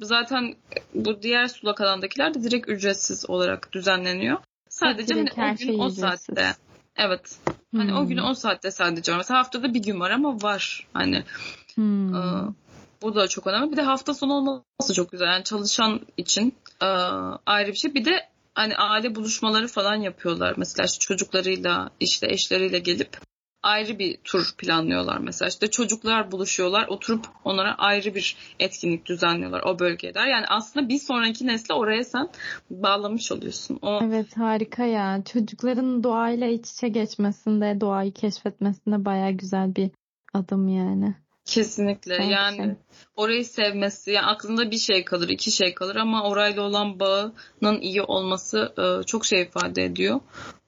zaten bu diğer sulak alandakiler de direkt ücretsiz olarak düzenleniyor. Sadece hani o gün o saatte. Evet. Hani hmm. o gün o saatte sadece var. Mesela haftada bir gün var ama var. Hani hmm. e, Bu da çok önemli. Bir de hafta sonu olması çok güzel. Yani çalışan için e, ayrı bir şey. Bir de hani aile buluşmaları falan yapıyorlar. Mesela işte çocuklarıyla işte eşleriyle gelip ayrı bir tur planlıyorlar mesela. İşte çocuklar buluşuyorlar, oturup onlara ayrı bir etkinlik düzenliyorlar o bölgede. Yani aslında bir sonraki nesle oraya sen bağlamış oluyorsun. O... Evet harika ya. Çocukların doğayla iç içe geçmesinde, doğayı keşfetmesinde baya güzel bir adım yani. Kesinlikle Gerçekten. yani orayı sevmesi yani aklında bir şey kalır iki şey kalır ama orayla olan bağının iyi olması e, çok şey ifade ediyor.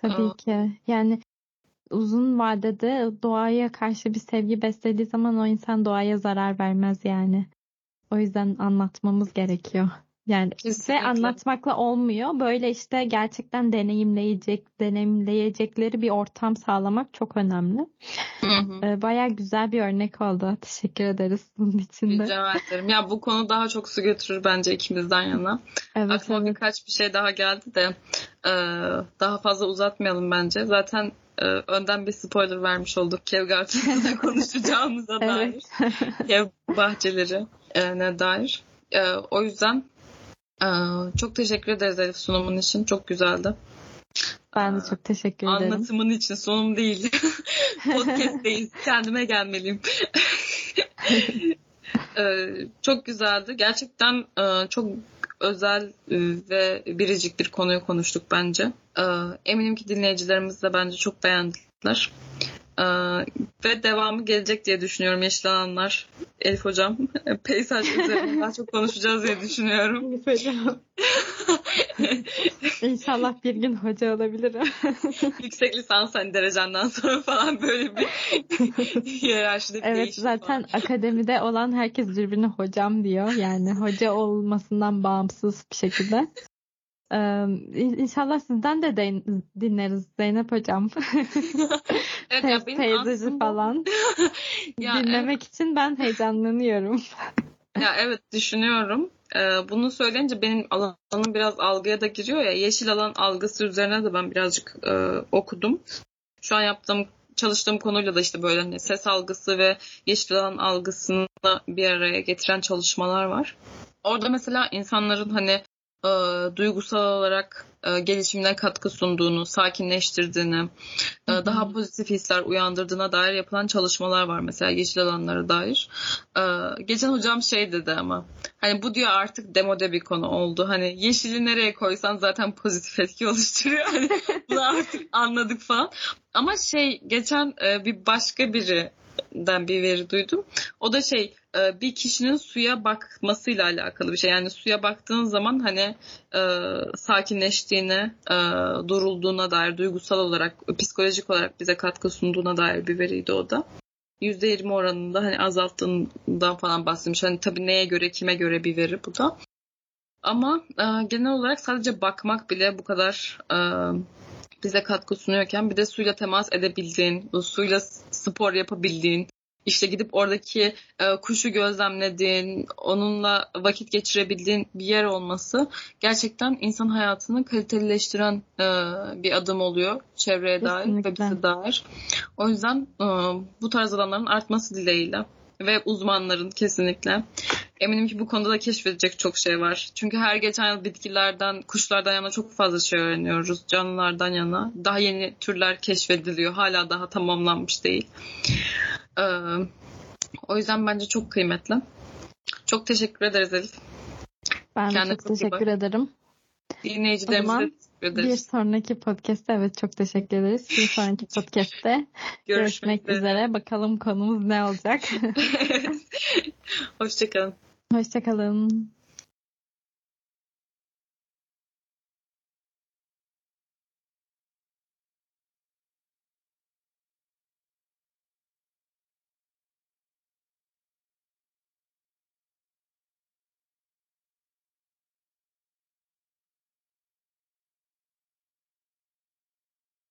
Tabii ee, ki yani uzun vadede doğaya karşı bir sevgi beslediği zaman o insan doğaya zarar vermez yani. O yüzden anlatmamız gerekiyor. Yani Kesinlikle. ve anlatmakla olmuyor. Böyle işte gerçekten deneyimleyecek, deneyimleyecekleri bir ortam sağlamak çok önemli. Hı hı. Ee, Baya güzel bir örnek oldu. Teşekkür ederiz bunun için de. Rica ederim. Ya bu konu daha çok su götürür bence ikimizden yana. Evet, Aklıma evet. birkaç bir şey daha geldi de e, daha fazla uzatmayalım bence. Zaten e, önden bir spoiler vermiş olduk Kev Garten'da konuşacağımıza dair. Kev bahçeleri e, ne dair. E, o yüzden çok teşekkür ederiz Elif sunumun için. Çok güzeldi. Ben de çok teşekkür ederim. Anlatımın için sunum değil. Podcast'teyiz. Kendime gelmeliyim. ee, çok güzeldi. Gerçekten e, çok özel e, ve biricik bir konuyu konuştuk bence. Eminim ki dinleyicilerimiz de bence çok beğendiler. Ee, ve devamı gelecek diye düşünüyorum Yeşil Alanlar. Elif Hocam peyzaj üzerine daha çok konuşacağız diye düşünüyorum. Elif Hocam. İnşallah bir gün hoca olabilirim. Yüksek lisans hani derecenden sonra falan böyle bir hiyerarşide bir Evet zaten falan. akademide olan herkes birbirine hocam diyor. Yani hoca olmasından bağımsız bir şekilde. Ee, inşallah sizden de dinleriz Zeynep Hocam. evet, ya teyzeci aslında... falan. ya, Dinlemek evet. için ben heyecanlanıyorum. ya evet düşünüyorum. Ee, bunu söyleyince benim alanım biraz algıya da giriyor ya. Yeşil alan algısı üzerine de ben birazcık e, okudum. Şu an yaptığım çalıştığım konuyla da işte böyle hani ses algısı ve yeşil alan algısını bir araya getiren çalışmalar var. Orada mesela insanların hani e, duygusal olarak e, gelişimine katkı sunduğunu, sakinleştirdiğini, e, daha pozitif hisler uyandırdığına dair yapılan çalışmalar var mesela yeşil alanlara dair. E, geçen hocam şey dedi ama hani bu diyor artık demode bir konu oldu. Hani yeşili nereye koysan zaten pozitif etki oluşturuyor. Hani bunu artık anladık falan. Ama şey geçen e, bir başka biri den bir veri duydum. O da şey e, bir kişinin suya bakmasıyla alakalı bir şey. Yani suya baktığın zaman hani e, sakinleştiğine, e, durulduğuna dair duygusal olarak, psikolojik olarak bize katkı sunduğuna dair bir veriydi o da. %20 oranında hani azalttığından falan bahsetmiş. Hani tabii neye göre, kime göre bir veri bu da. Ama e, genel olarak sadece bakmak bile bu kadar e, bize katkı sunuyorken bir de suyla temas edebildiğin, suyla spor yapabildiğin, işte gidip oradaki e, kuşu gözlemlediğin, onunla vakit geçirebildiğin bir yer olması gerçekten insan hayatını kalitelileştiren e, bir adım oluyor çevreye Kesinlikle. dair ve bize dair. O yüzden e, bu tarz alanların artması dileğiyle ve uzmanların kesinlikle. Eminim ki bu konuda da keşfedecek çok şey var. Çünkü her geçen yıl bitkilerden, kuşlardan yana çok fazla şey öğreniyoruz. Canlılardan yana. Daha yeni türler keşfediliyor. Hala daha tamamlanmış değil. Ee, o yüzden bence çok kıymetli. Çok teşekkür ederiz Elif. Ben Kendine çok, teşekkür ederim. Dinleyicilerimize teşekkür ederiz. Bir sonraki podcast'te evet çok teşekkür ederiz. Bir sonraki podcast'te görüşmek, görüşmek üzere. Bakalım konumuz ne olacak. Hoşçakalın. Hoşçakalın.